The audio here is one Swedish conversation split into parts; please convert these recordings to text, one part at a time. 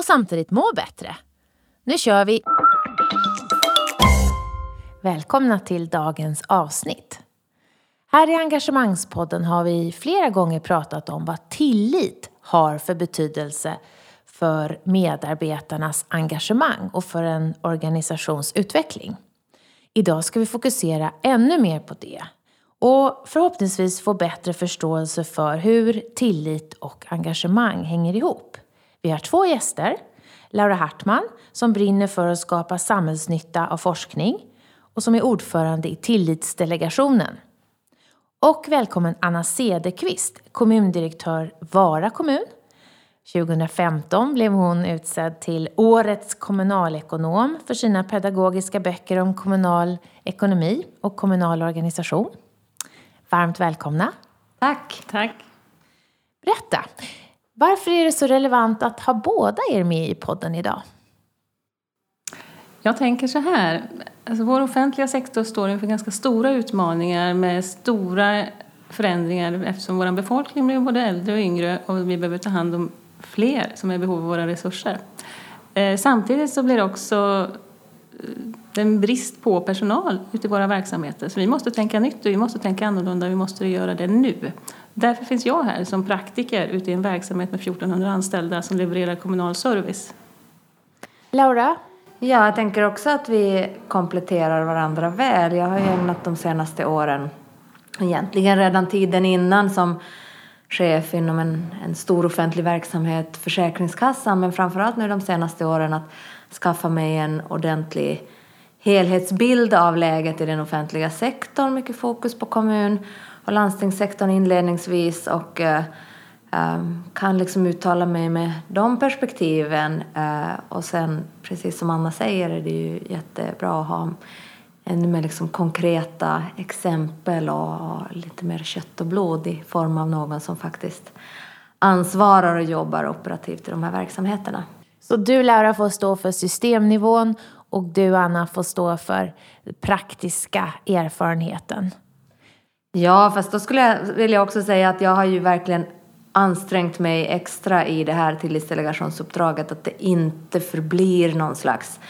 och samtidigt må bättre. Nu kör vi! Välkomna till dagens avsnitt. Här i Engagemangspodden har vi flera gånger pratat om vad tillit har för betydelse för medarbetarnas engagemang och för en organisations utveckling. Idag ska vi fokusera ännu mer på det och förhoppningsvis få bättre förståelse för hur tillit och engagemang hänger ihop. Vi har två gäster. Laura Hartman som brinner för att skapa samhällsnytta av forskning och som är ordförande i Tillitsdelegationen. Och välkommen Anna Cederqvist, kommundirektör Vara kommun 2015 blev hon utsedd till Årets kommunalekonom för sina pedagogiska böcker om kommunal ekonomi och kommunal organisation. Varmt välkomna! Tack! Tack! Berätta, varför är det så relevant att ha båda er med i podden idag? Jag tänker så här, alltså vår offentliga sektor står inför ganska stora utmaningar med stora förändringar eftersom vår befolkning blir både äldre och yngre och vi behöver ta hand om fler som är i behov av våra resurser. Eh, samtidigt så blir det också eh, en brist på personal ute i våra verksamheter. Så vi måste tänka nytt och vi måste tänka annorlunda vi måste göra det nu. Därför finns jag här som praktiker ute i en verksamhet med 1400 anställda som levererar kommunal service. Laura? Ja, jag tänker också att vi kompletterar varandra väl. Jag har ju ägnat de senaste åren, egentligen redan tiden innan som chef inom en, en stor offentlig verksamhet, Försäkringskassan, men framförallt nu de senaste åren att skaffa mig en ordentlig helhetsbild av läget i den offentliga sektorn, mycket fokus på kommun och landstingssektorn inledningsvis och eh, eh, kan liksom uttala mig med de perspektiven eh, och sen precis som Anna säger är det ju jättebra att ha ännu mer liksom konkreta exempel och lite mer kött och blod i form av någon som faktiskt ansvarar och jobbar operativt i de här verksamheterna. Så du Laura får stå för systemnivån och du Anna får stå för praktiska erfarenheten. Ja, fast då skulle jag vilja också säga att jag har ju verkligen ansträngt mig extra i det här tillitsdelegationsuppdraget att det inte förblir någon slags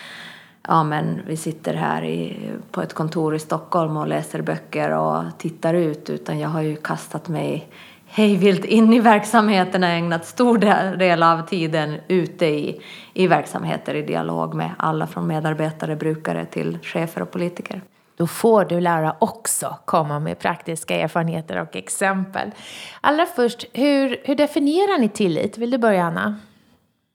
ja men vi sitter här i, på ett kontor i Stockholm och läser böcker och tittar ut utan jag har ju kastat mig hejvilt in i verksamheterna och ägnat stor del av tiden ute i, i verksamheter i dialog med alla från medarbetare, brukare till chefer och politiker. Då får du Laura också komma med praktiska erfarenheter och exempel. Allra först, hur, hur definierar ni tillit? Vill du börja Anna?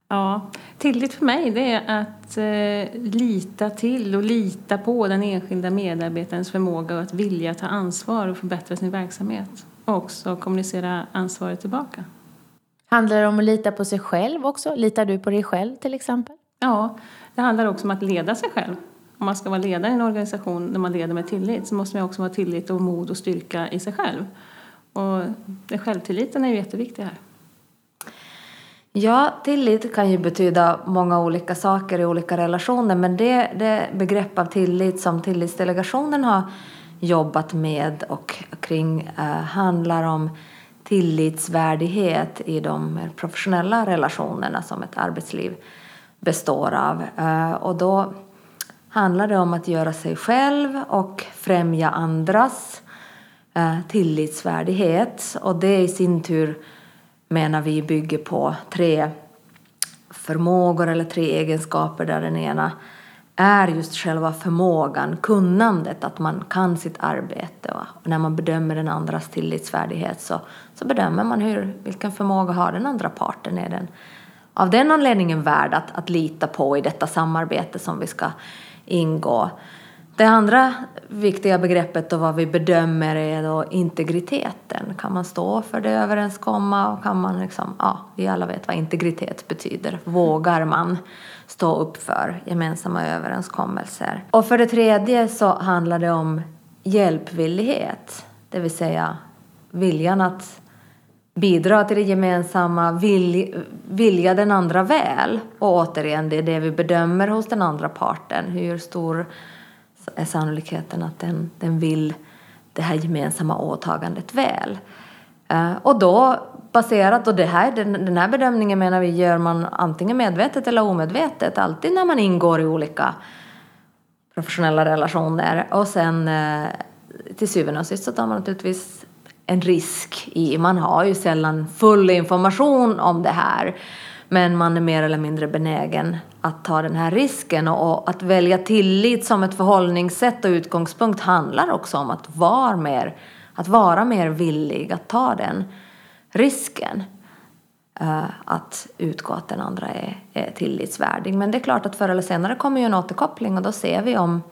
Ja, tillit för mig det är att eh, lita till och lita på den enskilda medarbetarens förmåga och att vilja ta ansvar och förbättra sin verksamhet. Och också kommunicera ansvaret tillbaka. Handlar det om att lita på sig själv också? Litar du på dig själv till exempel? Ja, det handlar också om att leda sig själv. Om man ska vara ledare i en organisation där man leder med tillit så måste man också ha tillit och mod och styrka i sig själv. Och självtilliten är ju jätteviktig här. Ja, tillit kan ju betyda många olika saker i olika relationer men det, det begrepp av tillit som Tillitsdelegationen har jobbat med och kring eh, handlar om tillitsvärdighet i de professionella relationerna som ett arbetsliv består av. Eh, och då handlar det om att göra sig själv och främja andras eh, tillitsvärdighet och det i sin tur menar vi bygger på tre förmågor eller tre egenskaper där den ena är just själva förmågan, kunnandet, att man kan sitt arbete. Och när man bedömer den andras tillitsvärdighet så, så bedömer man hur, vilken förmåga har den andra parten. Är den av den anledningen värd att, att lita på i detta samarbete som vi ska ingå. Det andra viktiga begreppet och vad vi bedömer är då integriteten. Kan man stå för det överenskomma och kan man liksom, ja, vi alla vet vad integritet betyder. Vågar man stå upp för gemensamma överenskommelser? Och för det tredje så handlar det om hjälpvillighet, det vill säga viljan att bidra till det gemensamma, vilja, vilja den andra väl. Och återigen, det är det vi bedömer hos den andra parten. Hur stor är sannolikheten att den, den vill det här gemensamma åtagandet väl. Eh, och då baserat, och det här, den, den här bedömningen menar vi gör man antingen medvetet eller omedvetet, alltid när man ingår i olika professionella relationer. Och sen eh, till syvende och sist så tar man naturligtvis en risk i, man har ju sällan full information om det här. Men man är mer eller mindre benägen att ta den här risken och att välja tillit som ett förhållningssätt och utgångspunkt handlar också om att vara mer, att vara mer villig att ta den risken. Eh, att utgå att den andra är, är tillitsvärdig. Men det är klart att förr eller senare kommer ju en återkoppling och då ser vi om,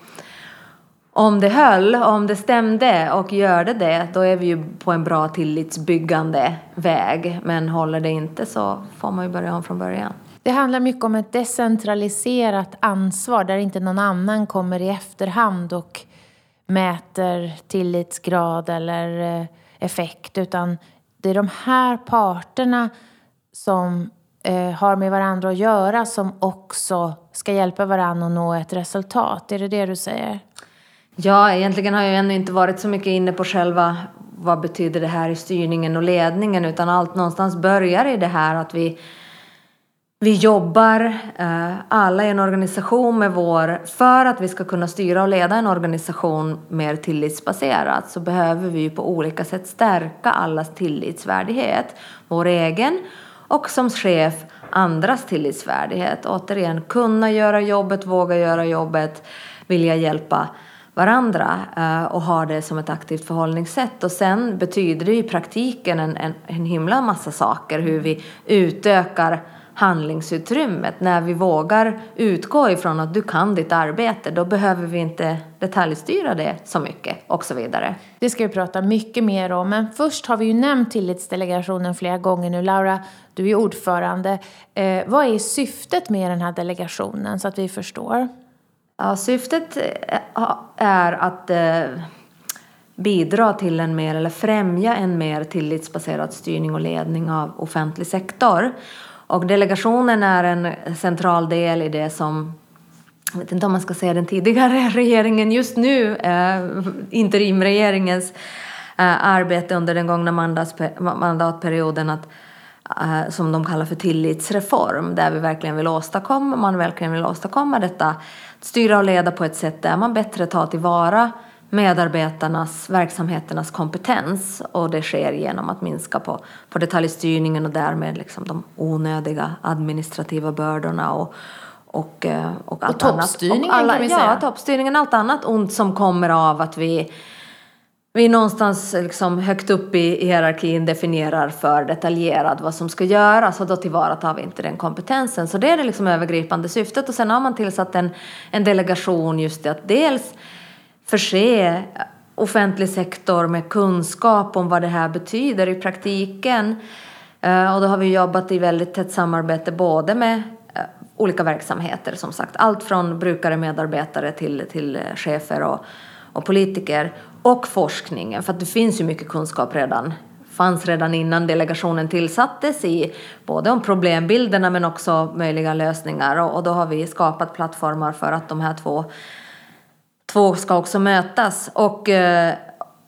om det höll, om det stämde och gjorde det då är vi ju på en bra tillitsbyggande väg. Men håller det inte så får man ju börja om från början. Det handlar mycket om ett decentraliserat ansvar där inte någon annan kommer i efterhand och mäter tillitsgrad eller eh, effekt utan det är de här parterna som eh, har med varandra att göra som också ska hjälpa varandra att nå ett resultat. Är det det du säger? Ja, egentligen har jag ännu inte varit så mycket inne på själva vad betyder det här i styrningen och ledningen utan allt någonstans börjar i det här att vi vi jobbar eh, alla i en organisation med vår, för att vi ska kunna styra och leda en organisation mer tillitsbaserat så behöver vi på olika sätt stärka allas tillitsvärdighet. Vår egen och som chef andras tillitsvärdighet. Återigen, kunna göra jobbet, våga göra jobbet, vilja hjälpa varandra eh, och har det som ett aktivt förhållningssätt. Och sen betyder det i praktiken en, en, en himla massa saker hur vi utökar handlingsutrymmet. När vi vågar utgå ifrån att du kan ditt arbete, då behöver vi inte detaljstyra det så mycket och så vidare. Det ska vi prata mycket mer om, men först har vi ju nämnt tillitsdelegationen flera gånger nu. Laura, du är ordförande. Eh, vad är syftet med den här delegationen så att vi förstår? Ja, syftet eh, är att eh, bidra till en mer, eller främja en mer tillitsbaserad styrning och ledning av offentlig sektor. Och delegationen är en central del i det som jag vet inte om man ska säga den tidigare regeringen just nu, eh, interimregeringens eh, arbete under den gångna mandatperioden att, eh, som de kallar för tillitsreform där vi verkligen vill åstadkomma, man verkligen vill åstadkomma detta, styra och leda på ett sätt där man bättre tar tillvara medarbetarnas, verksamheternas kompetens och det sker genom att minska på, på detaljstyrningen och därmed liksom de onödiga administrativa bördorna och, och, eh, och allt och toppstyrningen annat. alla, kan vi säga. Ja, toppstyrningen, allt annat ont som kommer av att vi vi någonstans liksom högt upp i hierarkin definierar för detaljerat vad som ska göras och då tillvaratar vi inte den kompetensen. Så det är det liksom övergripande syftet och sen har man tillsatt en, en delegation just det att dels förse offentlig sektor med kunskap om vad det här betyder i praktiken. Eh, och då har vi jobbat i väldigt tätt samarbete både med eh, olika verksamheter som sagt. Allt från brukare, medarbetare till, till chefer och, och politiker. Och forskningen, för att det finns ju mycket kunskap redan fanns redan innan delegationen tillsattes i både om problembilderna men också möjliga lösningar och, och då har vi skapat plattformar för att de här två två ska också mötas. Och, eh,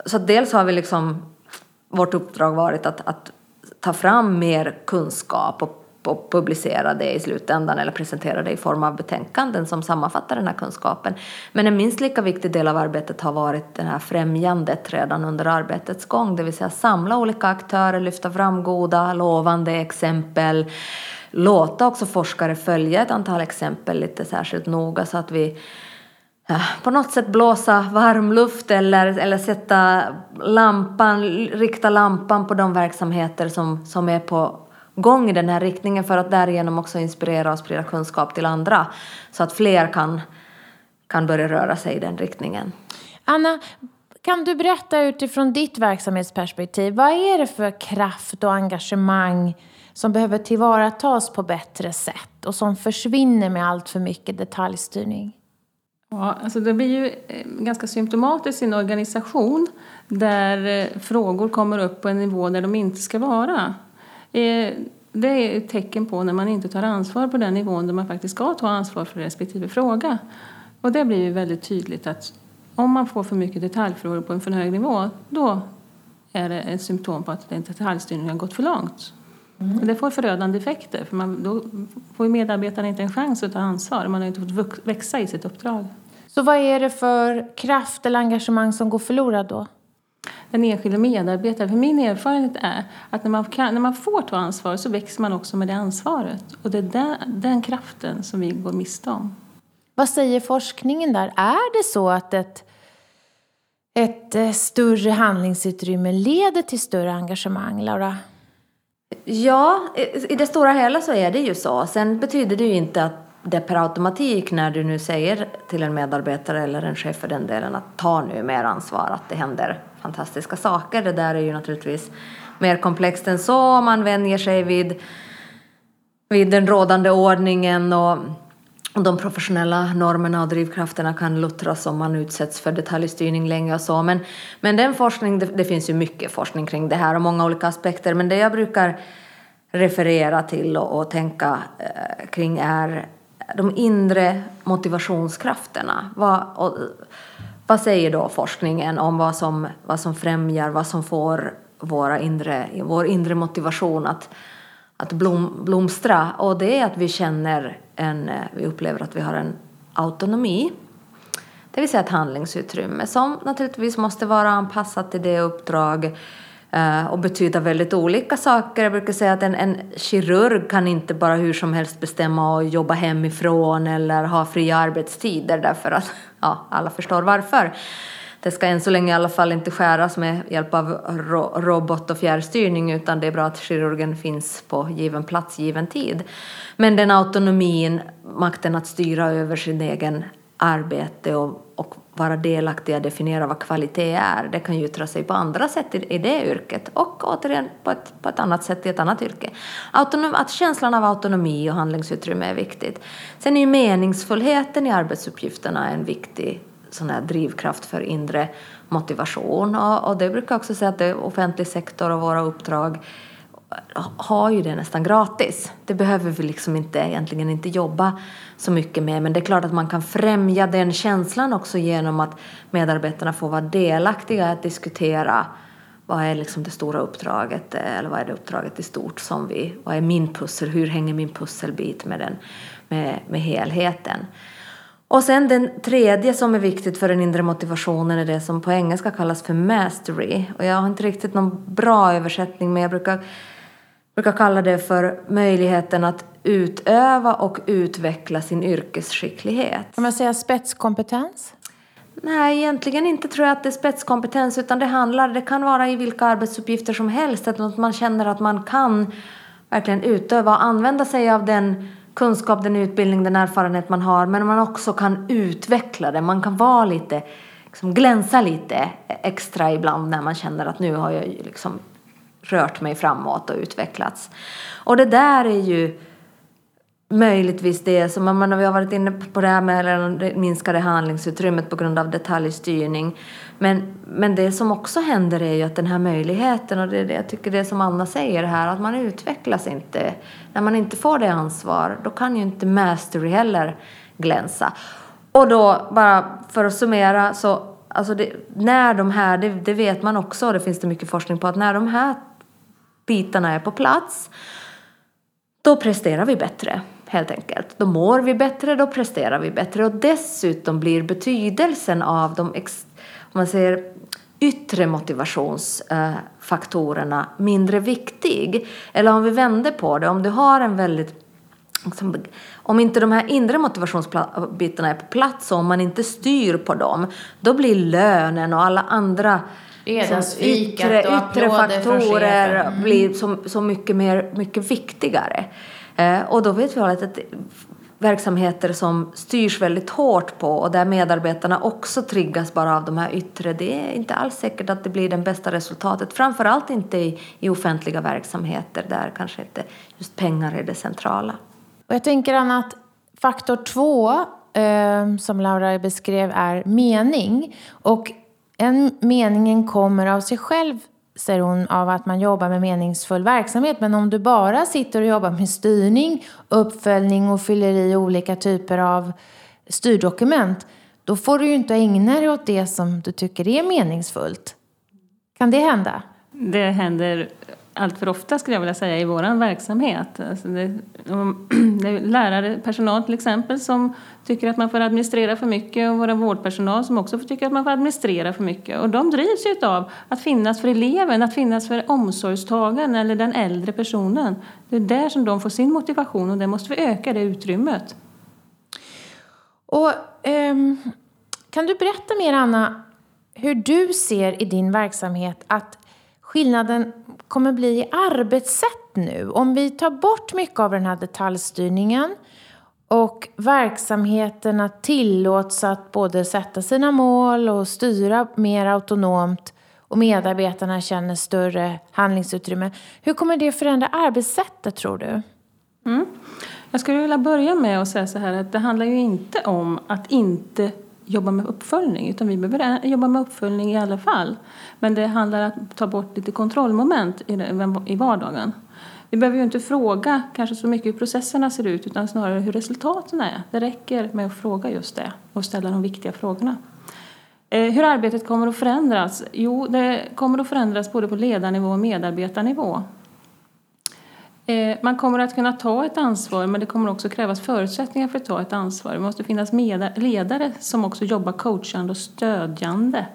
så dels har vi liksom, vårt uppdrag varit att, att ta fram mer kunskap och, och publicera det i slutändan eller presentera det i form av betänkanden som sammanfattar den här kunskapen. Men en minst lika viktig del av arbetet har varit det här främjandet redan under arbetets gång, det vill säga samla olika aktörer, lyfta fram goda, lovande exempel, låta också forskare följa ett antal exempel lite särskilt noga så att vi eh, på något sätt blåsa varmluft eller, eller sätta lampan, rikta lampan på de verksamheter som, som är på gång i den här riktningen för att därigenom också inspirera och sprida kunskap till andra så att fler kan kan börja röra sig i den riktningen. Anna, kan du berätta utifrån ditt verksamhetsperspektiv, vad är det för kraft och engagemang som behöver tillvaratas på bättre sätt och som försvinner med allt för mycket detaljstyrning? Ja, alltså det blir ju eh, ganska symptomatiskt i en organisation där eh, frågor kommer upp på en nivå där de inte ska vara. Eh, det är ett tecken på när man inte tar ansvar på den nivån där man faktiskt ska ta ansvar för respektive fråga. Och det blir ju väldigt tydligt att om man får för mycket detaljfrågor på en för hög nivå då är det ett symptom på att den detaljstyrningen har gått för långt. Mm. Och det får förödande effekter för man, då får medarbetarna inte en chans att ta ansvar. Man har inte fått växa i sitt uppdrag. Så vad är det för kraft eller engagemang som går förlorad då? Den enskilde medarbetaren. För min erfarenhet är att när man, kan, när man får ta ansvar så växer man också med det ansvaret. Och det är den, den kraften som vi går miste om. Vad säger forskningen där? Är det så att ett, ett eh, större handlingsutrymme leder till större engagemang, Laura? Ja, i det stora hela så är det ju så. Sen betyder det ju inte att det per automatik när du nu säger till en medarbetare eller en chef för den delen att ta nu mer ansvar, att det händer fantastiska saker. Det där är ju naturligtvis mer komplext än så. Man vänjer sig vid, vid den rådande ordningen och de professionella normerna och drivkrafterna kan luttras om man utsätts för detaljstyrning länge och så. Men, men den forskning, det, det, finns ju mycket forskning kring det här och många olika aspekter. Men det jag brukar referera till och, och tänka eh, kring är de inre motivationskrafterna. Vad, och, vad säger då forskningen om vad som, vad som främjar, vad som får våra inre, vår inre motivation att, att blom, blomstra? Och det är att vi känner en, vi upplever att vi har en autonomi. Det vill säga ett handlingsutrymme som naturligtvis måste vara anpassat till det uppdrag Eh, och betyda väldigt olika saker. Jag brukar säga att en, en kirurg kan inte bara hur som helst bestämma att jobba hemifrån eller ha fria arbetstider därför att ja, alla förstår varför. Det ska än så länge i alla fall inte skäras med hjälp av ro robot och fjärrstyrning utan det är bra att kirurgen finns på given plats, given tid. Men den autonomin, makten att styra över sin egen arbete och, och vara delaktiga, definiera vad kvalitet är. Det kan ju yttra sig på andra sätt i, i det yrket och återigen på ett, på ett annat sätt i ett annat yrke. Autonom, att känslan av autonomi och handlingsutrymme är viktigt. Sen är ju meningsfullheten i arbetsuppgifterna en viktig sån här drivkraft för inre motivation och, och det brukar också säga att det är offentlig sektor och våra uppdrag har ju det nästan gratis. Det behöver vi liksom inte, egentligen inte jobba så mycket med. Men det är klart att man kan främja den känslan också genom att medarbetarna får vara delaktiga att diskutera vad är liksom det stora uppdraget eh, eller vad är det uppdraget i stort som vi, vad är min pussel, hur hänger min pusselbit med, den, med, med helheten. Och sen den tredje som är viktigt för den inre motivationen är det som på engelska kallas för mastery. Och jag har inte riktigt någon bra översättning men jag brukar brukar kalla det för möjligheten att utöva och utveckla sin yrkesskicklighet. Kan man säga spetskompetens? Nej, egentligen inte tror jag att det är spetskompetens utan det handlar, det kan vara i vilka arbetsuppgifter som helst, att man känner att man kan verkligen utöva och använda sig av den kunskap, den utbildning, den erfarenhet man har men man också kan utveckla det, man kan vara lite, liksom glänsa lite extra ibland när man känner att nu har jag liksom rört mig framåt och utvecklats. Och det där är ju möjligtvis det som, man, vi har varit inne på det här med det minskade handlingsutrymmet på grund av detaljstyrning. Men, men det som också händer är ju att den här möjligheten, och det är det jag tycker det som Anna säger här, att man utvecklas inte. När man inte får det ansvar, då kan ju inte mastery heller glänsa. Och då, bara för att summera, så alltså det, när de här, det, det vet man också, och det finns det mycket forskning på, att när de här bitarna är på plats, då presterar vi bättre helt enkelt. Då mår vi bättre, då presterar vi bättre och dessutom blir betydelsen av de ex, om man säger, yttre motivationsfaktorerna eh, mindre viktig. Eller om vi vänder på det, om du har en väldigt liksom, om inte de här inre motivationsbitarna är på plats och om man inte styr på dem, då blir lönen och alla andra yttre, yttre faktorer mm. blir så, så mycket, mer, mycket viktigare. Eh, och då vet vi att verksamheter som styrs väldigt hårt på och där medarbetarna också triggas bara av de här yttre, det är inte alls säkert att det blir det bästa resultatet. Framförallt inte i, i offentliga verksamheter där kanske inte just pengar är det centrala. Och jag tänker Anna att faktor två, eh, som Laura beskrev, är mening. Och en meningen kommer av sig själv säger hon, av att man jobbar med meningsfull verksamhet. Men om du bara sitter och jobbar med styrning, uppföljning och fyller i olika typer av styrdokument, då får du ju inte ägna dig åt det som du tycker är meningsfullt. Kan det hända? Det händer allt för ofta skulle jag vilja säga i vår verksamhet. Alltså det, det är lärare, personal till exempel som tycker att man får administrera för mycket och våra vårdpersonal som också tycker att man får administrera för mycket. Och de drivs ju av att finnas för eleven, att finnas för omsorgstagaren eller den äldre personen. Det är där som de får sin motivation och där måste vi öka det utrymmet. Och, um, kan du berätta mer Anna, hur du ser i din verksamhet att skillnaden kommer bli i arbetssätt nu. Om vi tar bort mycket av den här detaljstyrningen och verksamheterna tillåts att både sätta sina mål och styra mer autonomt och medarbetarna känner större handlingsutrymme. Hur kommer det förändra arbetssättet tror du? Mm. Jag skulle vilja börja med att säga så här att det handlar ju inte om att inte jobba med uppföljning utan vi behöver jobba med uppföljning i alla fall. Men det handlar om att ta bort lite kontrollmoment i vardagen. Vi behöver ju inte fråga kanske så mycket hur processerna ser ut utan snarare hur resultaten är. Det räcker med att fråga just det och ställa de viktiga frågorna. Eh, hur arbetet kommer att förändras? Jo, det kommer att förändras både på ledarnivå och medarbetarnivå. Eh, man kommer att kunna ta ett ansvar men det kommer också krävas förutsättningar för att ta ett ansvar. Det måste finnas ledare som också jobbar coachande och stödjande.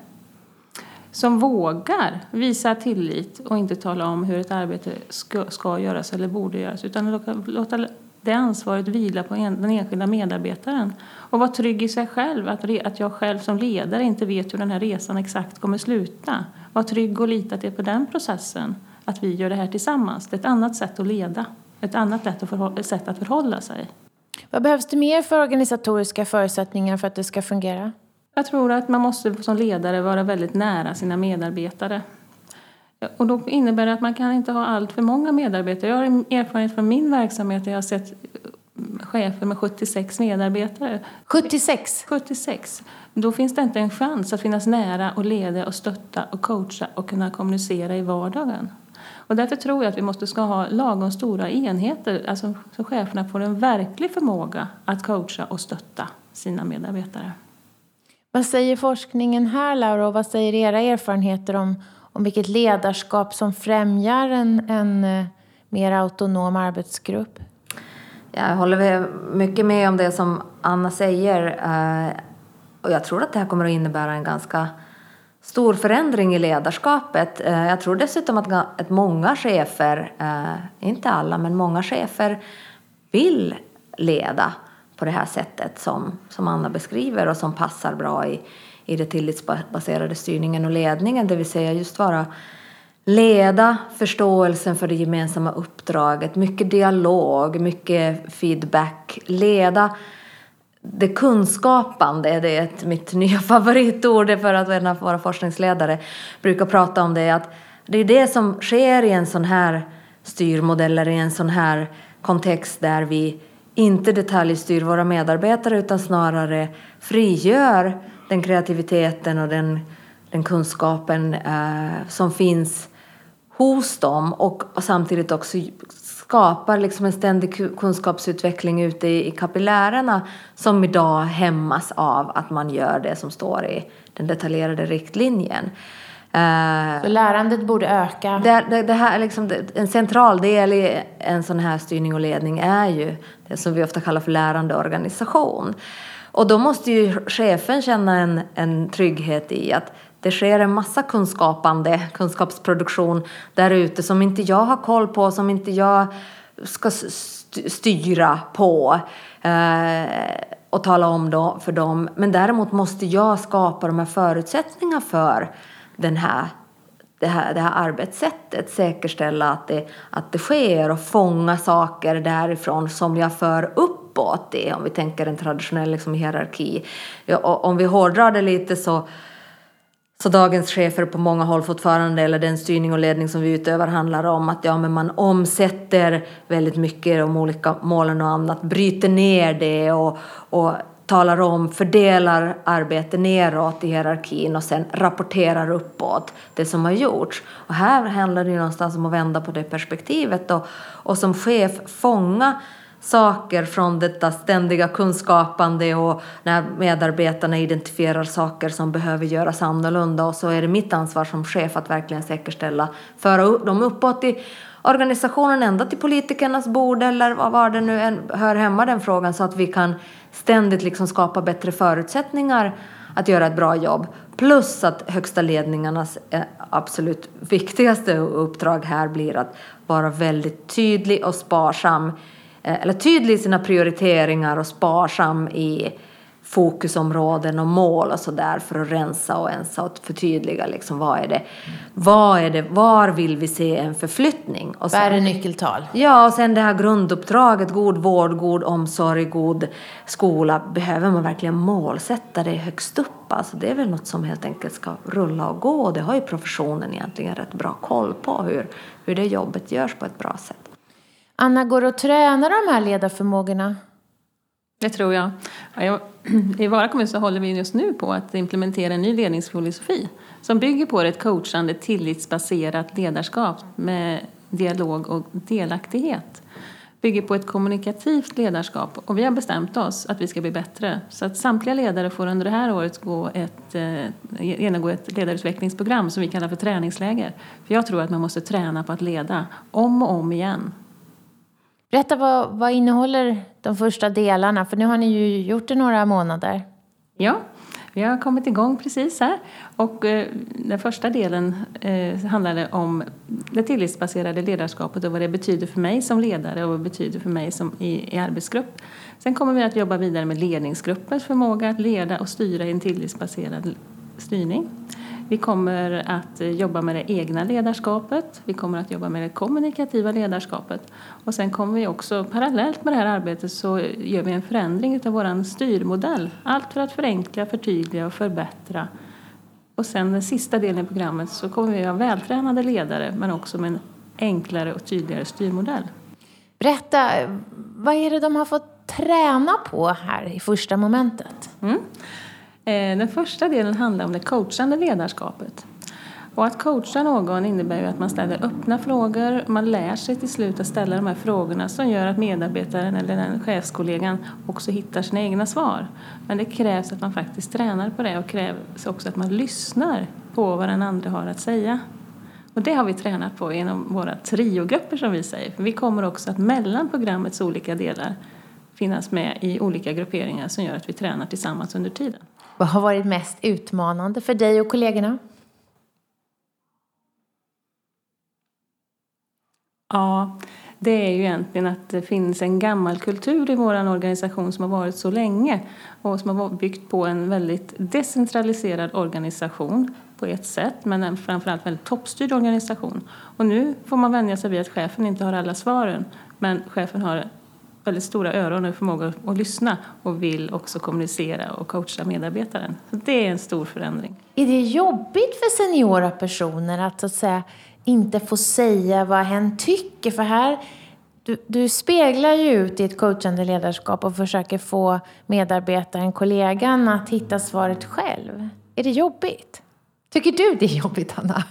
Som vågar visa tillit och inte tala om hur ett arbete ska, ska göras eller borde göras utan låta, det ansvaret vila på en, den enskilda medarbetaren. Och vara trygg i sig själv, att, att jag själv som ledare inte vet hur den här resan exakt kommer sluta. Var trygg och lita till på den processen att vi gör det här tillsammans. Det är ett annat sätt att leda, ett annat sätt att förhålla sig. Vad behövs det mer för organisatoriska förutsättningar för att det ska fungera? Jag tror att man måste som ledare vara väldigt nära sina medarbetare. Och då innebär det att man kan inte ha allt för många medarbetare. Jag har erfarenhet från min verksamhet där jag har sett chefer med 76 medarbetare. 76? 76. Då finns det inte en chans att finnas nära och leda och stötta och coacha och kunna kommunicera i vardagen. Och därför tror jag att vi måste ska ha lagom stora enheter, alltså så cheferna får en verklig förmåga att coacha och stötta sina medarbetare. Vad säger forskningen här, Laura, och vad säger era erfarenheter om, om vilket ledarskap som främjar en, en eh, mer autonom arbetsgrupp? Jag håller mycket med om det som Anna säger. Eh, och jag tror att det här kommer att innebära en ganska stor förändring i ledarskapet. Eh, jag tror dessutom att, många chefer, eh, inte alla, men många chefer vill leda på det här sättet som, som Anna beskriver och som passar bra i, i den tillitsbaserade styrningen och ledningen, det vill säga just vara leda förståelsen för det gemensamma uppdraget, mycket dialog, mycket feedback, leda det kunskapande, det är ett, mitt nya favoritord för att en av våra forskningsledare brukar prata om det, att det är det som sker i en sån här styrmodell eller i en sån här kontext där vi inte detaljstyr våra medarbetare utan snarare frigör den kreativiteten och den, den kunskapen eh, som finns hos dem och, och samtidigt också skapar liksom en ständig kunskapsutveckling ute i, i kapillärerna som idag hämmas av att man gör det som står i den detaljerade riktlinjen. Uh, Så lärandet borde öka? Det, det, det här, liksom, en central del i en sån här styrning och ledning är ju det som vi ofta kallar för lärande organisation. Och då måste ju chefen känna en, en trygghet i att det sker en massa kunskapande, kunskapsproduktion där ute som inte jag har koll på, som inte jag ska styra på eh, och tala om då för dem. Men däremot måste jag skapa de här förutsättningarna för den här, det, här, det här arbetssättet. Säkerställa att det, att det sker och fånga saker därifrån som jag för uppåt i, om vi tänker en traditionell liksom, hierarki. Ja, om vi hårdrar det lite så så dagens chefer på många håll fortfarande, eller den styrning och ledning som vi utövar handlar om att ja, men man omsätter väldigt mycket de olika målen och annat, bryter ner det och, och talar om, fördelar arbete neråt i hierarkin och sen rapporterar uppåt det som har gjorts. Och här handlar det ju någonstans om att vända på det perspektivet och, och som chef fånga saker från detta ständiga kunskapande och när medarbetarna identifierar saker som behöver göras annorlunda och så är det mitt ansvar som chef att verkligen säkerställa, föra dem uppåt i organisationen ända till politikernas bord eller vad var det nu än hör hemma den frågan så att vi kan ständigt liksom skapa bättre förutsättningar att göra ett bra jobb. Plus att högsta ledningarnas eh, absolut viktigaste uppdrag här blir att vara väldigt tydlig och sparsam eller tydlig i sina prioriteringar och sparsam i fokusområden och mål och sådär för att rensa och ensa och förtydliga liksom vad är det, vad är det, var vill vi se en förflyttning? Och sen, vad är det nyckeltal? Ja, och sen det här grunduppdraget, god vård, god omsorg, god skola, behöver man verkligen målsätta det högst upp? Alltså det är väl något som helt enkelt ska rulla och gå och det har ju professionen egentligen rätt bra koll på hur, hur det jobbet görs på ett bra sätt. Anna, går det att träna de här ledarförmågorna? Det tror jag. I Vara kommun så håller vi just nu på att implementera en ny ledningsfilosofi som bygger på ett coachande, tillitsbaserat ledarskap med dialog och delaktighet. Bygger på ett kommunikativt ledarskap och vi har bestämt oss att vi ska bli bättre. Så att samtliga ledare får under det här året gå ett, eh, genomgå ett ledarutvecklingsprogram som vi kallar för träningsläger. För jag tror att man måste träna på att leda om och om igen. Berätta, vad, vad innehåller de första delarna? För nu har ni ju gjort det några månader. Ja, vi har kommit igång precis här. Och eh, den första delen eh, handlade om det tillitsbaserade ledarskapet och vad det betyder för mig som ledare och vad det betyder för mig som i, i arbetsgrupp. Sen kommer vi att jobba vidare med ledningsgruppens förmåga att leda och styra i en tillitsbaserad styrning. Vi kommer att jobba med det egna ledarskapet, vi kommer att jobba med det kommunikativa ledarskapet och sen kommer vi också parallellt med det här arbetet så gör vi en förändring av vår styrmodell. Allt för att förenkla, förtydliga och förbättra. Och sen den sista delen i programmet så kommer vi att ha vältränade ledare men också med en enklare och tydligare styrmodell. Berätta, vad är det de har fått träna på här i första momentet? Mm. Eh, den första delen handlar om det coachande ledarskapet. Och att coacha någon innebär ju att man ställer öppna frågor, man lär sig till slut att ställa de här frågorna som gör att medarbetaren eller den chefskollegan också hittar sina egna svar. Men det krävs att man faktiskt tränar på det och krävs också att man lyssnar på vad den andra har att säga. Och det har vi tränat på genom våra triogrupper som vi säger. För vi kommer också att mellan programmets olika delar finnas med i olika grupperingar som gör att vi tränar tillsammans under tiden. Vad har varit mest utmanande för dig och kollegorna? Ja, det är ju egentligen att det finns en gammal kultur i vår organisation som har varit så länge och som har byggt på en väldigt decentraliserad organisation på ett sätt men en framförallt väldigt toppstyrd organisation. Och nu får man vänja sig vid att chefen inte har alla svaren men chefen har väldigt stora öron och förmåga att lyssna och vill också kommunicera och coacha medarbetaren. Så det är en stor förändring. Är det jobbigt för seniora personer att, så att säga, inte få säga vad hen tycker? För här, du, du speglar ju ut i ett coachande ledarskap och försöker få medarbetaren, kollegan, att hitta svaret själv. Är det jobbigt? Tycker du det är jobbigt, Anna?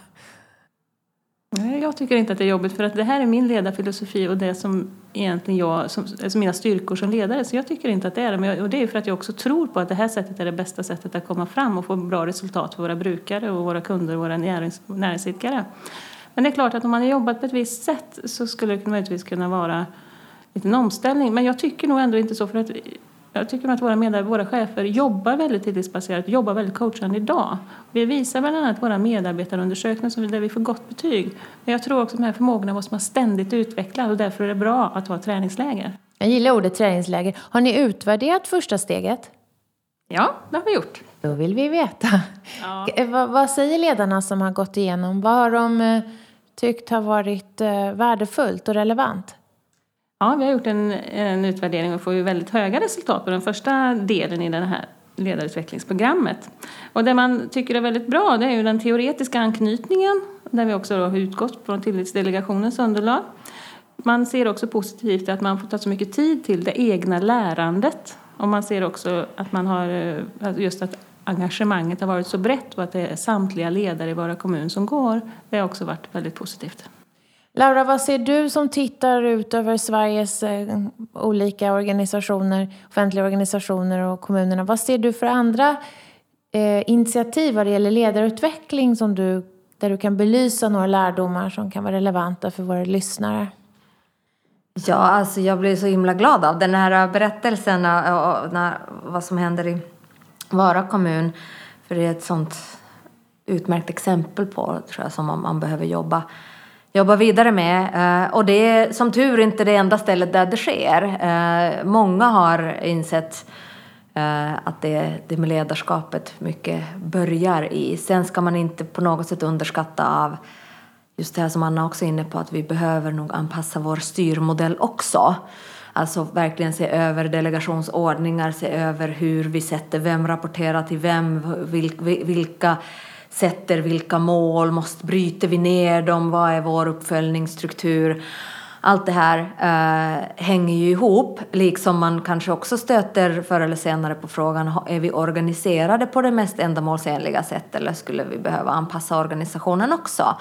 Nej, jag tycker inte att det är jobbigt för att det här är min ledarfilosofi och det som egentligen jag, som, alltså mina styrkor som ledare. Så jag tycker inte att det är det. Men jag, och det är för att jag också tror på att det här sättet är det bästa sättet att komma fram och få bra resultat för våra brukare och våra kunder och våra närings, näringsidkare. Men det är klart att om man har jobbat på ett visst sätt så skulle det möjligtvis kunna vara en liten omställning. Men jag tycker nog ändå inte så för att jag tycker att våra medarbetare, våra chefer jobbar väldigt tillitsbaserat, jobbar väldigt coachande idag. Vi visar bland annat våra medarbetarundersökningar där vi får gott betyg. Men jag tror också att de här förmågorna måste man ständigt utveckla och därför är det bra att ha träningsläger. Jag gillar ordet träningsläger. Har ni utvärderat första steget? Ja, det har vi gjort. Då vill vi veta. Ja. Vad, vad säger ledarna som har gått igenom? Vad har de eh, tyckt har varit eh, värdefullt och relevant? Ja, vi har gjort en, en utvärdering och får ju väldigt höga resultat på den första delen i den här ledarutvecklingsprogrammet. Och det man tycker är väldigt bra det är ju den teoretiska anknytningen där vi också har utgått från tillitsdelegationens underlag. Man ser också positivt att man får ta så mycket tid till det egna lärandet. Och man ser också att man har eh, just att engagemanget har varit så brett och att det är samtliga ledare i våra kommun som går. Det har också varit väldigt positivt. Laura, vad ser du som tittar ut över Sveriges eh, olika organisationer, offentliga organisationer och kommunerna? Vad ser du för andra eh, initiativ vad det gäller ledarutveckling som du, där du kan belysa några lärdomar som kan vara relevanta för våra lyssnare? Ja, alltså jag blir så himla glad av den här berättelsen och vad som händer i Vara kommun. För det är ett sånt utmärkt exempel på tror jag, som man, man behöver jobba jobba vidare med. Eh, och det är som tur inte det enda stället där det sker. Eh, många har insett eh, att det, det med ledarskapet mycket börjar i. Sen ska man inte på något sätt underskatta av just det här som Anna också är inne på att vi behöver nog anpassa vår styrmodell också. Alltså verkligen se över delegationsordningar, se över hur vi sätter vem rapporterar till vem, vilka sätter vilka mål, måste, bryter vi ner dem, vad är vår uppföljningsstruktur? Allt det här eh, hänger ju ihop, liksom man kanske också stöter förr eller senare på frågan är vi organiserade på det mest ändamålsenliga sättet eller skulle vi behöva anpassa organisationen också?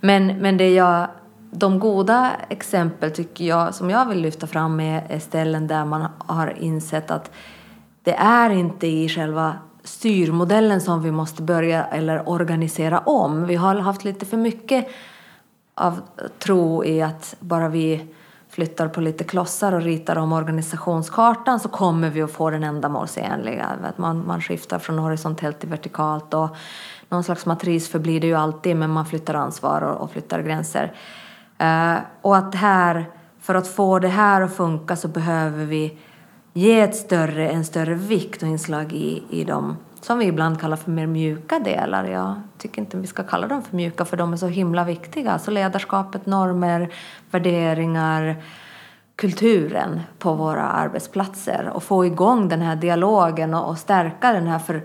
Men, men det jag, de goda exempel tycker jag, som jag vill lyfta fram är ställen där man har insett att det är inte i själva styrmodellen som vi måste börja eller organisera om. Vi har haft lite för mycket av tro i att bara vi flyttar på lite klossar och ritar om organisationskartan så kommer vi att få den ändamålsenliga. Att man, man skiftar från horisontellt till vertikalt och någon slags matris förblir det ju alltid men man flyttar ansvar och, och flyttar gränser. Uh, och att här, för att få det här att funka så behöver vi ge ett större, en större vikt och inslag i, i de som vi ibland kallar för mer mjuka delar. Jag tycker inte vi ska kalla dem för mjuka för de är så himla viktiga. Alltså ledarskapet, normer, värderingar, kulturen på våra arbetsplatser och få igång den här dialogen och, och stärka den här för,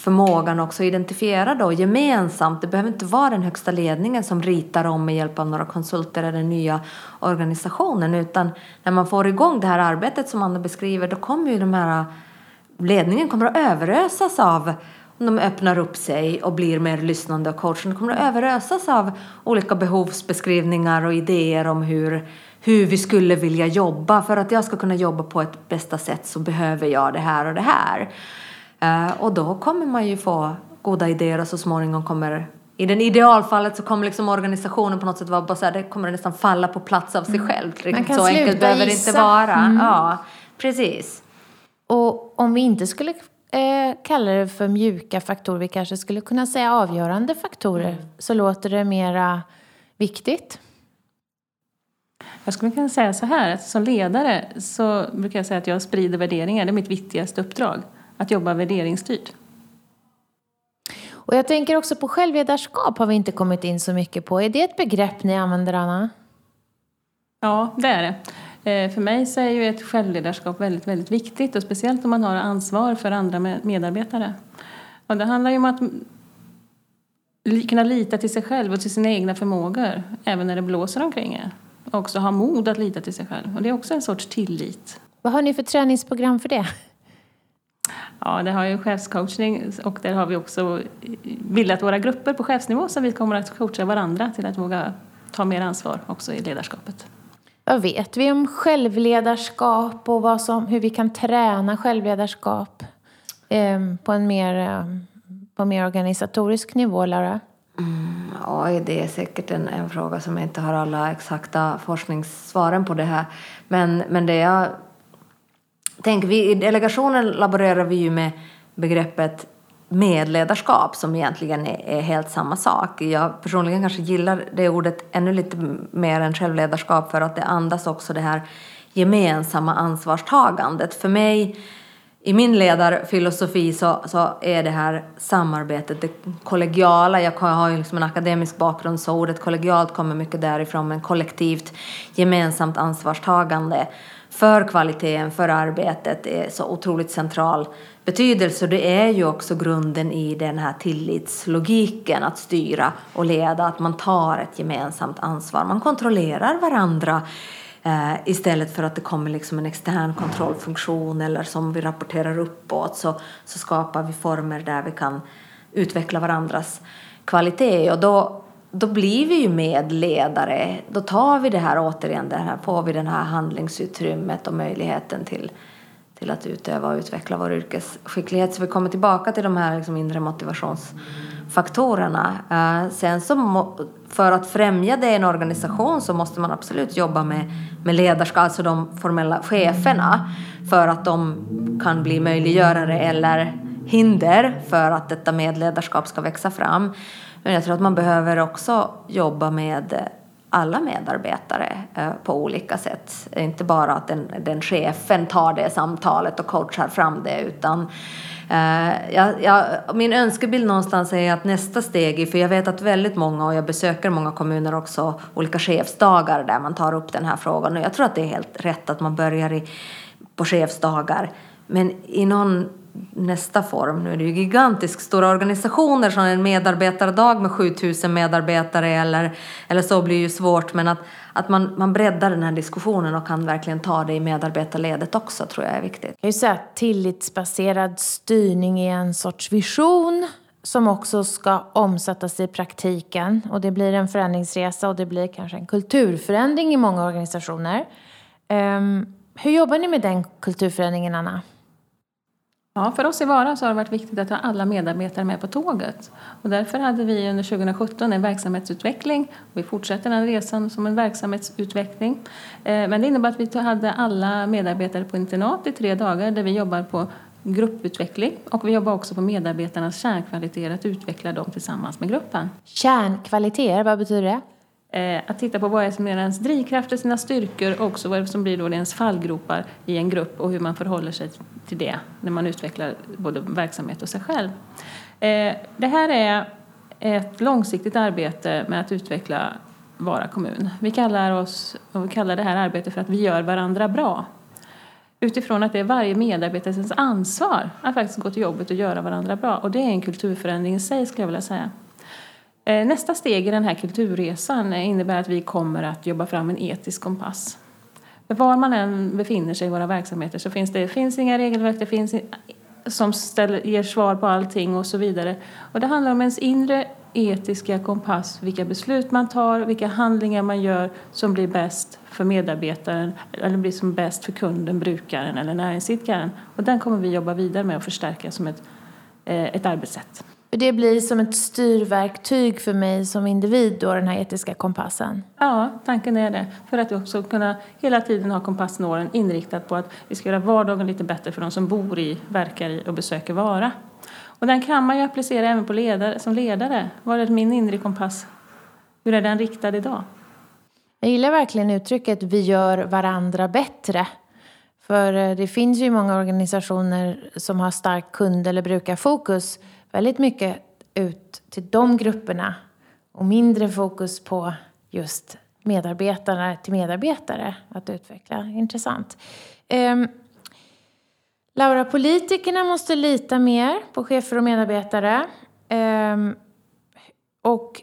förmågan också att identifiera då gemensamt. Det behöver inte vara den högsta ledningen som ritar om med hjälp av några konsulter eller den nya organisationen utan när man får igång det här arbetet som Anna beskriver då kommer ju de här ledningen kommer att överösas av om de öppnar upp sig och blir mer lyssnande och coachande kommer att överösas av olika behovsbeskrivningar och idéer om hur, hur vi skulle vilja jobba. För att jag ska kunna jobba på ett bästa sätt så behöver jag det här och det här. Uh, och då kommer man ju få goda idéer och så småningom kommer i den idealfallet så kommer liksom organisationen på något sätt vara bara så här, det kommer nästan falla på plats av sig mm. själv. Riktigt så enkelt behöver det inte vara. Mm. Ja, precis. Och om vi inte skulle eh, kalla det för mjuka faktorer, vi kanske skulle kunna säga avgörande faktorer, mm. så låter det mera viktigt. Jag skulle kunna säga så här, att som ledare så brukar jag säga att jag sprider värderingar. Det är mitt viktigaste uppdrag, att jobba värderingsstyrt. Och jag tänker också på självledarskap har vi inte kommit in så mycket på. Är det ett begrepp ni använder, Anna? Ja, det är det. Eh, för mig så är ju ett självledarskap väldigt, väldigt viktigt och speciellt om man har ansvar för andra medarbetare. Och det handlar ju om att kunna lita till sig själv och till sina egna förmågor även när det blåser omkring er. Och också ha mod att lita till sig själv. Och det är också en sorts tillit. Vad har ni för träningsprogram för det? Ja, det har ju chefscoachning och där har vi också bildat våra grupper på chefsnivå så vi kommer att coacha varandra till att våga ta mer ansvar också i ledarskapet. Vad vet vi om självledarskap och vad som, hur vi kan träna självledarskap eh, på en mer, eh, på mer organisatorisk nivå, Lara? Mm, oj, det är säkert en, en fråga som jag inte har alla exakta forskningssvaren på det här. Men, men det jag Tänk, vi, i delegationen laborerar vi ju med begreppet medledarskap som egentligen är, är, helt samma sak. Jag personligen kanske gillar det ordet ännu lite mer än självledarskap för att det andas också det här gemensamma ansvarstagandet. För mig i min ledarfilosofi så, så är det här samarbetet, det kollegiala, jag har ju liksom en akademisk bakgrund så ordet kollegialt kommer mycket därifrån, men kollektivt gemensamt ansvarstagande för kvaliteten, för arbetet är så otroligt central betydelse. Det är ju också grunden i den här tillitslogiken att styra och leda, att man tar ett gemensamt ansvar. Man kontrollerar varandra eh, istället för att det kommer liksom en extern kontrollfunktion eller som vi rapporterar uppåt så, så skapar vi former där vi kan utveckla varandras kvalitet och då då blir vi ju medledare. Då tar vi det här återigen, det här, får vi det här handlingsutrymmet och möjligheten till, till att utöva och utveckla vår yrkesskicklighet. Så vi kommer tillbaka till de här liksom inre motivationsfaktorerna. Uh, sen så må, för att främja det i en organisation så måste man absolut jobba med, med ledarskap, alltså de formella cheferna, för att de kan bli möjliggörare eller hinder för att detta medledarskap ska växa fram. Men jag tror att man behöver också jobba med alla medarbetare eh, på olika sätt. Inte bara att den, den chefen tar det samtalet och coachar fram det utan eh, jag, jag, min önskebild någonstans är att nästa steg, för jag vet att väldigt många, och jag besöker många kommuner också, olika chefsdagar där man tar upp den här frågan. Och jag tror att det är helt rätt att man börjar i, på chefsdagar. Men i någon nästa form. Nu är det ju gigantiskt stora organisationer som en medarbetardag med 7000 medarbetare eller, eller så blir ju svårt men att, att man, man breddar den här diskussionen och kan verkligen ta det i medarbetarledet också tror jag är viktigt. Jag säga att tillitsbaserad styrning är en sorts vision som också ska omsättas i praktiken och det blir en förändringsresa och det blir kanske en kulturförändring i många organisationer. Um, hur jobbar ni med den kulturförändringen, Anna? Ja, för oss i Vara så har det varit viktigt att ha alla medarbetare med på tåget. Och därför hade vi under 2017 en verksamhetsutveckling. Och vi fortsätter den resan som en verksamhetsutveckling. Eh, men det innebär att vi hade alla medarbetare på internat i tre dagar där vi jobbar på grupputveckling och vi jobbar också på medarbetarnas kärnkvaliteter, att utveckla dem tillsammans med gruppen. Kärnkvaliteter, vad betyder det? Eh, att titta på vad som är ens drivkrafter, sina styrkor och också vad som blir då ens fallgropar i en grupp och hur man förhåller sig till det när man utvecklar både verksamhet och sig själv. Eh, det här är ett långsiktigt arbete med att utveckla Vara kommun. Vi kallar, oss, vi kallar det här arbetet för att vi gör varandra bra. Utifrån att det är varje medarbetares ansvar att faktiskt gå till jobbet och göra varandra bra. Och det är en kulturförändring i sig skulle jag vilja säga. Eh, nästa steg i den här kulturresan eh, innebär att vi kommer att jobba fram en etisk kompass. Var man än befinner sig i våra verksamheter så finns det finns inga regelverk det finns, som ställer, ger svar på allting och så vidare. Och det handlar om ens inre etiska kompass, vilka beslut man tar, vilka handlingar man gör som blir bäst för medarbetaren eller blir som bäst för kunden, brukaren eller näringsidkaren. Och den kommer vi jobba vidare med och förstärka som ett, eh, ett arbetssätt. Det blir som ett styrverktyg för mig som individ då, den här etiska kompassen? Ja, tanken är det. För att också kunna hela tiden ha kompassnålen inriktad på att vi ska göra vardagen lite bättre för de som bor i, verkar i och besöker Vara. Och den kan man ju applicera även på ledare, som ledare. Var är min inre kompass? Hur är den riktad idag? Jag gillar verkligen uttrycket vi gör varandra bättre. För eh, det finns ju många organisationer som har starkt kund eller brukarfokus väldigt mycket ut till de grupperna och mindre fokus på just medarbetarna till medarbetare att utveckla. Intressant. Um, Laura, politikerna måste lita mer på chefer och medarbetare. Um, och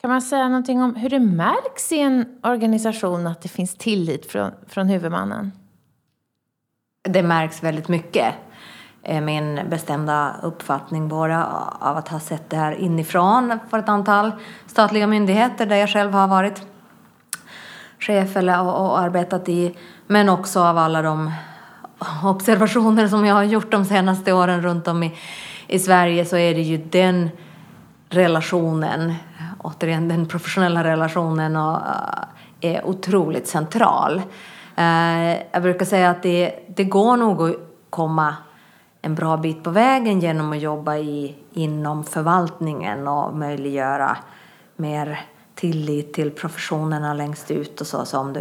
kan man säga någonting om hur det märks i en organisation att det finns tillit från, från huvudmannen? Det märks väldigt mycket Eh, min bestämda uppfattning både av att ha sett det här inifrån för ett antal statliga myndigheter där jag själv har varit chef eller, och, och arbetat i, men också av alla de observationer som jag har gjort de senaste åren runt om i, i Sverige så är det ju den relationen, återigen den professionella relationen och, eh, är otroligt central. Uh, jag brukar säga att det, det går nog att komma en bra bit på vägen genom att jobba i, inom förvaltningen och möjliggöra mer tillit till professionerna längst ut och så som du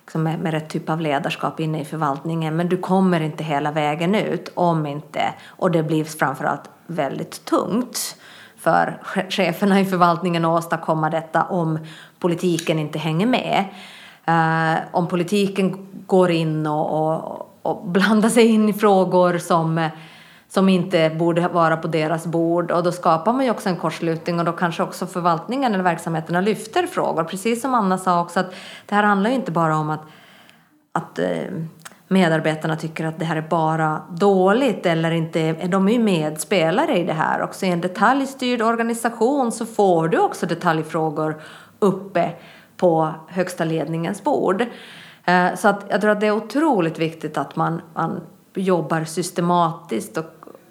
liksom med, med rätt typ av ledarskap inne i förvaltningen. Men du kommer inte hela vägen ut om inte, och det blir framförallt väldigt tungt för cheferna i förvaltningen att åstadkomma detta om politiken inte hänger med. Uh, om politiken går in och, och, och blanda sig in i frågor som som inte borde vara på deras bord och då skapar man ju också en kortslutning och då kanske också förvaltningen eller verksamheterna lyfter frågor. Precis som Anna sa också att det här handlar ju inte bara om att, att eh, medarbetarna tycker att det här är bara dåligt eller inte, de är ju medspelare i det här också. I en detaljstyrd organisation så får du också detaljfrågor uppe på högsta ledningens bord. Eh, så att jag tror att det är otroligt viktigt att man, man jobbar systematiskt och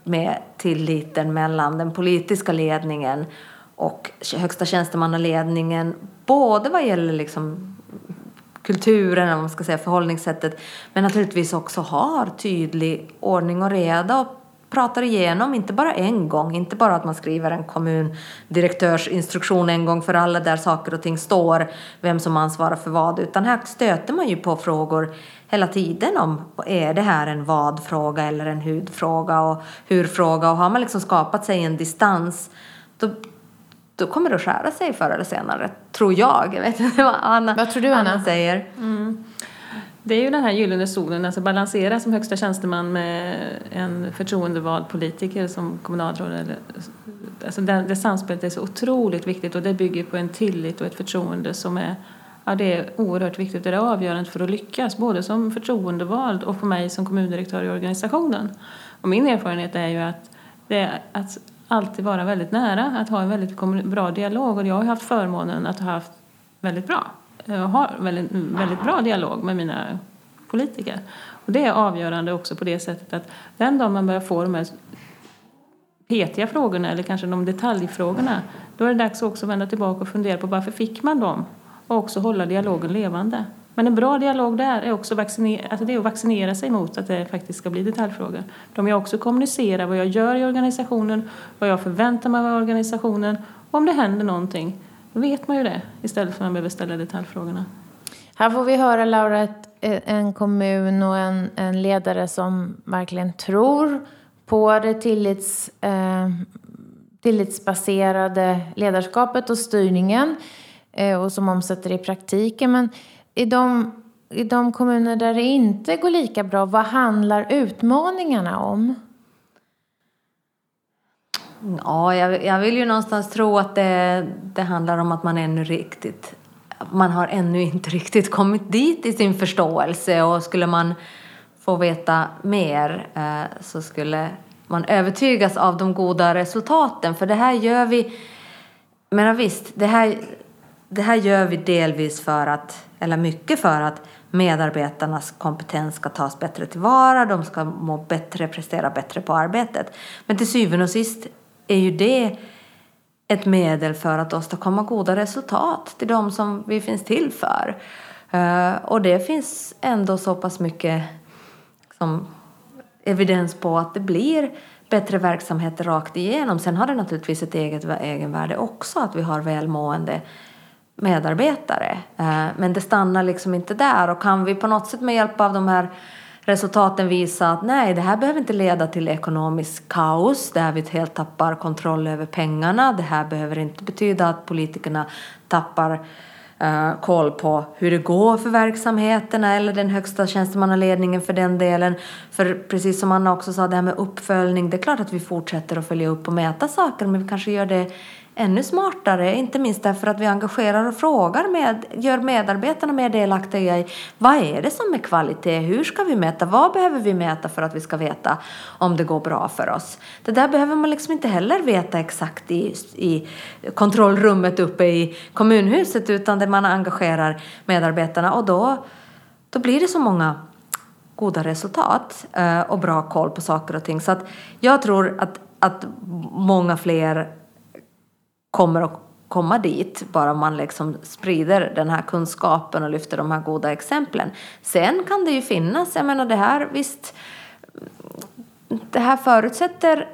med tilliten mellan den politiska ledningen och högsta tjänstemannaledningen både vad gäller liksom kulturen, om man ska säga förhållningssättet men naturligtvis också har tydlig ordning och reda och pratar igenom, inte bara en gång, inte bara att man skriver en kommundirektörsinstruktion en gång för alla där saker och ting står, vem som ansvarar för vad, utan här stöter man ju på frågor hela tiden om är det här en vad-fråga eller en hudfråga och hur-fråga och har man liksom skapat sig en distans då, då kommer det att skära sig förr eller senare, tror jag. Jag vet inte vad Anna, vad tror du, Anna? Anna säger. Mm. Det är ju den här gyllene zonen, alltså balansera som högsta tjänsteman med en förtroendevald politiker som kommunalråd. Alltså det, det samspelet är så otroligt viktigt och det bygger på en tillit och ett förtroende som är Ja, det är oerhört viktigt och det är avgörande för att lyckas, både som förtroendevald och för mig som kommundirektör i organisationen. Och min erfarenhet är ju att det är att alltid vara väldigt nära, att ha en väldigt bra dialog. Och jag har haft förmånen att ha haft väldigt bra, Eh, har väldigt, väldigt bra dialog med mina politiker. Och det är avgörande också på det sättet att den dag man börjar få de här petiga frågorna eller kanske de detaljfrågorna, då är det dags också att vända tillbaka och fundera på varför fick man dem? och också hålla dialogen levande. Men en bra dialog där är också vaccinera, alltså det är att vaccinera sig mot att det faktiskt ska bli detaljfrågor. De jag också kommunicerar vad jag gör i organisationen, vad jag förväntar mig av organisationen, och om det händer någonting, då vet man ju det istället för att man behöver ställa detaljfrågorna. Här får vi höra, Laura, ett, en kommun och en, en ledare som verkligen tror på det tillits, eh, tillitsbaserade ledarskapet och styrningen. Eh, och som omsätter det i praktiken. Men i de, i de kommuner där det inte går lika bra, vad handlar utmaningarna om? Ja, jag, jag vill ju någonstans tro att det, det handlar om att man ännu riktigt man har ännu inte riktigt kommit dit i sin förståelse och skulle man få veta mer eh, så skulle man övertygas av de goda resultaten. För det här gör vi, men visst, det här det här gör vi delvis för att, eller mycket för att medarbetarnas kompetens ska tas bättre tillvara, de ska må bättre, prestera bättre på arbetet. Men till syvende och sist är ju det ett medel för att åstadkomma goda resultat till de som vi finns till för. Eh, och det finns ändå så pass mycket som evidens på att det blir bättre verksamheter rakt igenom. Sen har det naturligtvis ett eget egenvärde också att vi har välmående medarbetare. Eh, men det stannar liksom inte där och kan vi på något sätt med hjälp av de här resultaten visar att nej, det här behöver inte leda till ekonomisk kaos där vi helt tappar kontroll över pengarna. Det här behöver inte betyda att politikerna tappar uh, koll på hur det går för verksamheterna eller den högsta tjänstemannaledningen för den delen. För precis som Anna också sa, det här med uppföljning, det är klart att vi fortsätter att följa upp och mäta saker men vi kanske gör det ännu smartare, inte minst därför att vi engagerar och frågar, med, gör medarbetarna mer delaktiga i vad är det som är kvalitet, hur ska vi mäta, vad behöver vi mäta för att vi ska veta om det går bra för oss. Det där behöver man liksom inte heller veta exakt i, i kontrollrummet uppe i kommunhuset utan det man engagerar medarbetarna och då, då blir det så många goda resultat eh, och bra koll på saker och ting. Så att jag tror att, att många fler kommer att komma dit bara man liksom sprider den här kunskapen och lyfter de här goda exemplen. Sen kan det ju finnas, jag menar det här visst, det här förutsätter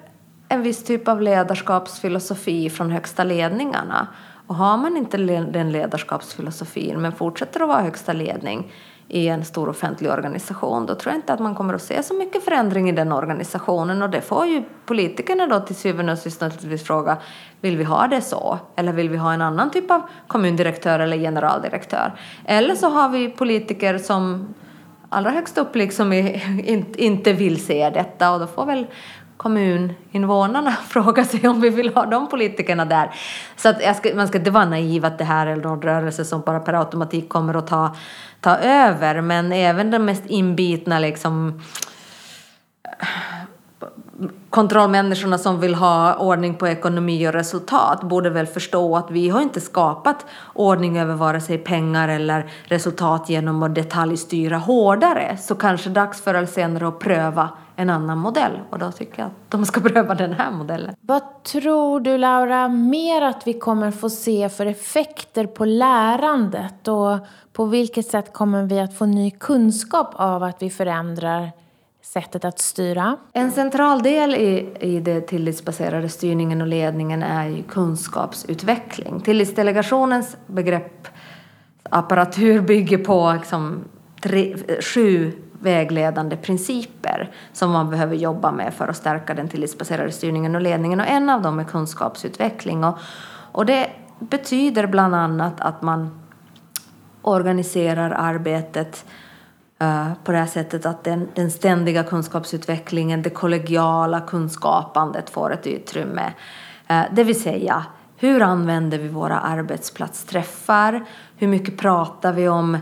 en viss typ av ledarskapsfilosofi från högsta ledningarna. Och har man inte den ledarskapsfilosofin men fortsätter att vara högsta ledning, i en stor offentlig organisation, då tror jag inte att man kommer att se så mycket förändring i den organisationen och det får ju politikerna då till syvende och sist naturligtvis fråga, vill vi ha det så? Eller vill vi ha en annan typ av kommundirektör eller generaldirektör? Eller så har vi politiker som allra högst upp liksom inte vill se detta och då får väl kommuninvånarna fråga sig om vi vill ha de politikerna där. Så att ska, man ska inte vara naiv att det här är en rörelse som bara per automatik kommer att ta, ta över men även de mest inbitna liksom kontrollmänniskorna som vill ha ordning på ekonomi och resultat borde väl förstå att vi har inte skapat ordning över vare sig pengar eller resultat genom att detaljstyra hårdare. Så kanske dags för eller senare att pröva en annan modell och då tycker jag att de ska pröva den här modellen. Vad tror du Laura mer att vi kommer få se för effekter på lärandet och på vilket sätt kommer vi att få ny kunskap av att vi förändrar sättet att styra? En central del i, i den tillitsbaserade styrningen och ledningen är ju kunskapsutveckling. Tillitsdelegationens begreppsapparatur bygger på liksom tre, sju vägledande principer som man behöver jobba med för att stärka den tillitsbaserade styrningen och ledningen. Och en av dem är kunskapsutveckling. Och, och det betyder bland annat att man organiserar arbetet uh, på det här sättet att den, den ständiga kunskapsutvecklingen, det kollegiala kunskapandet får ett utrymme. Uh, det vill säga, hur använder vi våra arbetsplatsträffar? Hur mycket pratar vi om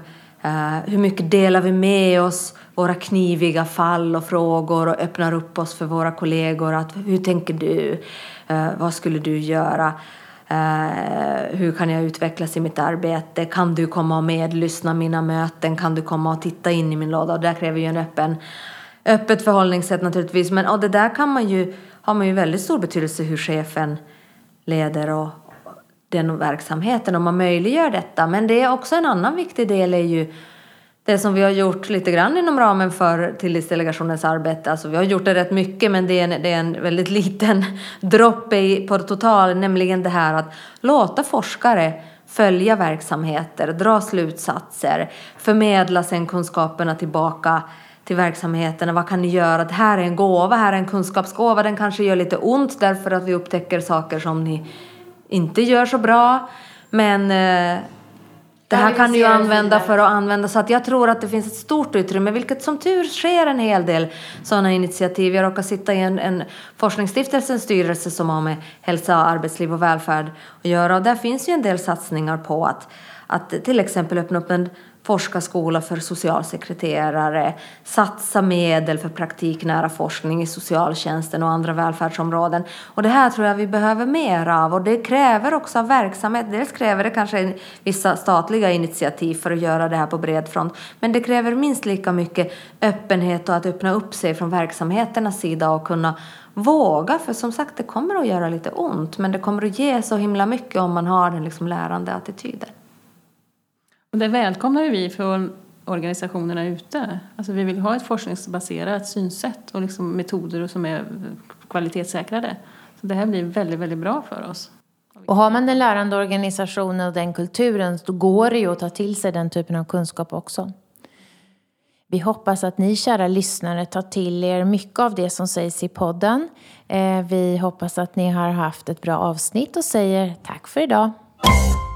Uh, hur mycket delar vi med oss våra kniviga fall och frågor och öppnar upp oss för våra kollegor. Att, hur tänker du? Vad skulle du göra? Uh, hur kan jag utvecklas i mitt arbete? Kan du komma och medlyssna mina möten? Kan du komma och titta in i min låda? Och det kräver ju en öppen, öppet förhållningssätt naturligtvis. Men och det där kan man ju, har man ju väldigt stor betydelse hur chefen leder och den verksamheten om man möjliggör detta. Men det är också en annan viktig del är ju det som vi har gjort lite grann inom ramen för tillitsdelegationens arbete. Alltså vi har gjort det rätt mycket men det är en, det är en väldigt liten droppe på total, nämligen det här att låta forskare följa verksamheter, dra slutsatser, förmedla sen kunskaperna tillbaka till verksamheterna. Vad kan ni göra? Det här är en gåva, här är en kunskapsgåva. Den kanske gör lite ont därför att vi upptäcker saker som ni inte gör så bra. Men eh, det här kan du ju använda för att använda så att jag tror att det finns ett stort utrymme, vilket som tur sker en hel del sådana initiativ. Jag råkar sitta i en, en forskningsstiftelsens styrelse som har med hälsa, arbetsliv och välfärd att göra och där finns ju en del satsningar på att, att till exempel öppna upp en forskarskola för socialsekreterare, satsa medel för praktiknära forskning i socialtjänsten och andra välfärdsområden. Och det här tror jag vi behöver mer av och det kräver också av verksamhet. Dels kräver det kanske vissa statliga initiativ för att göra det här på bred front, men det kräver minst lika mycket öppenhet och att öppna upp sig från verksamheternas sida och kunna våga, för som sagt det kommer att göra lite ont, men det kommer att ge så himla mycket om man har den liksom lärande attityden. Och det välkomnar vi från organisationerna ute. Alltså vi vill ha ett forskningsbaserat synsätt och liksom metoder som är kvalitetssäkrade. Så det här blir väldigt, väldigt bra för oss. Och har man den lärande organisationen och den kulturen så går det ju att ta till sig den typen av kunskap också. Vi hoppas att ni kära lyssnare tar till er mycket av det som sägs i podden. Eh, vi hoppas att ni har haft ett bra avsnitt och säger tack för idag.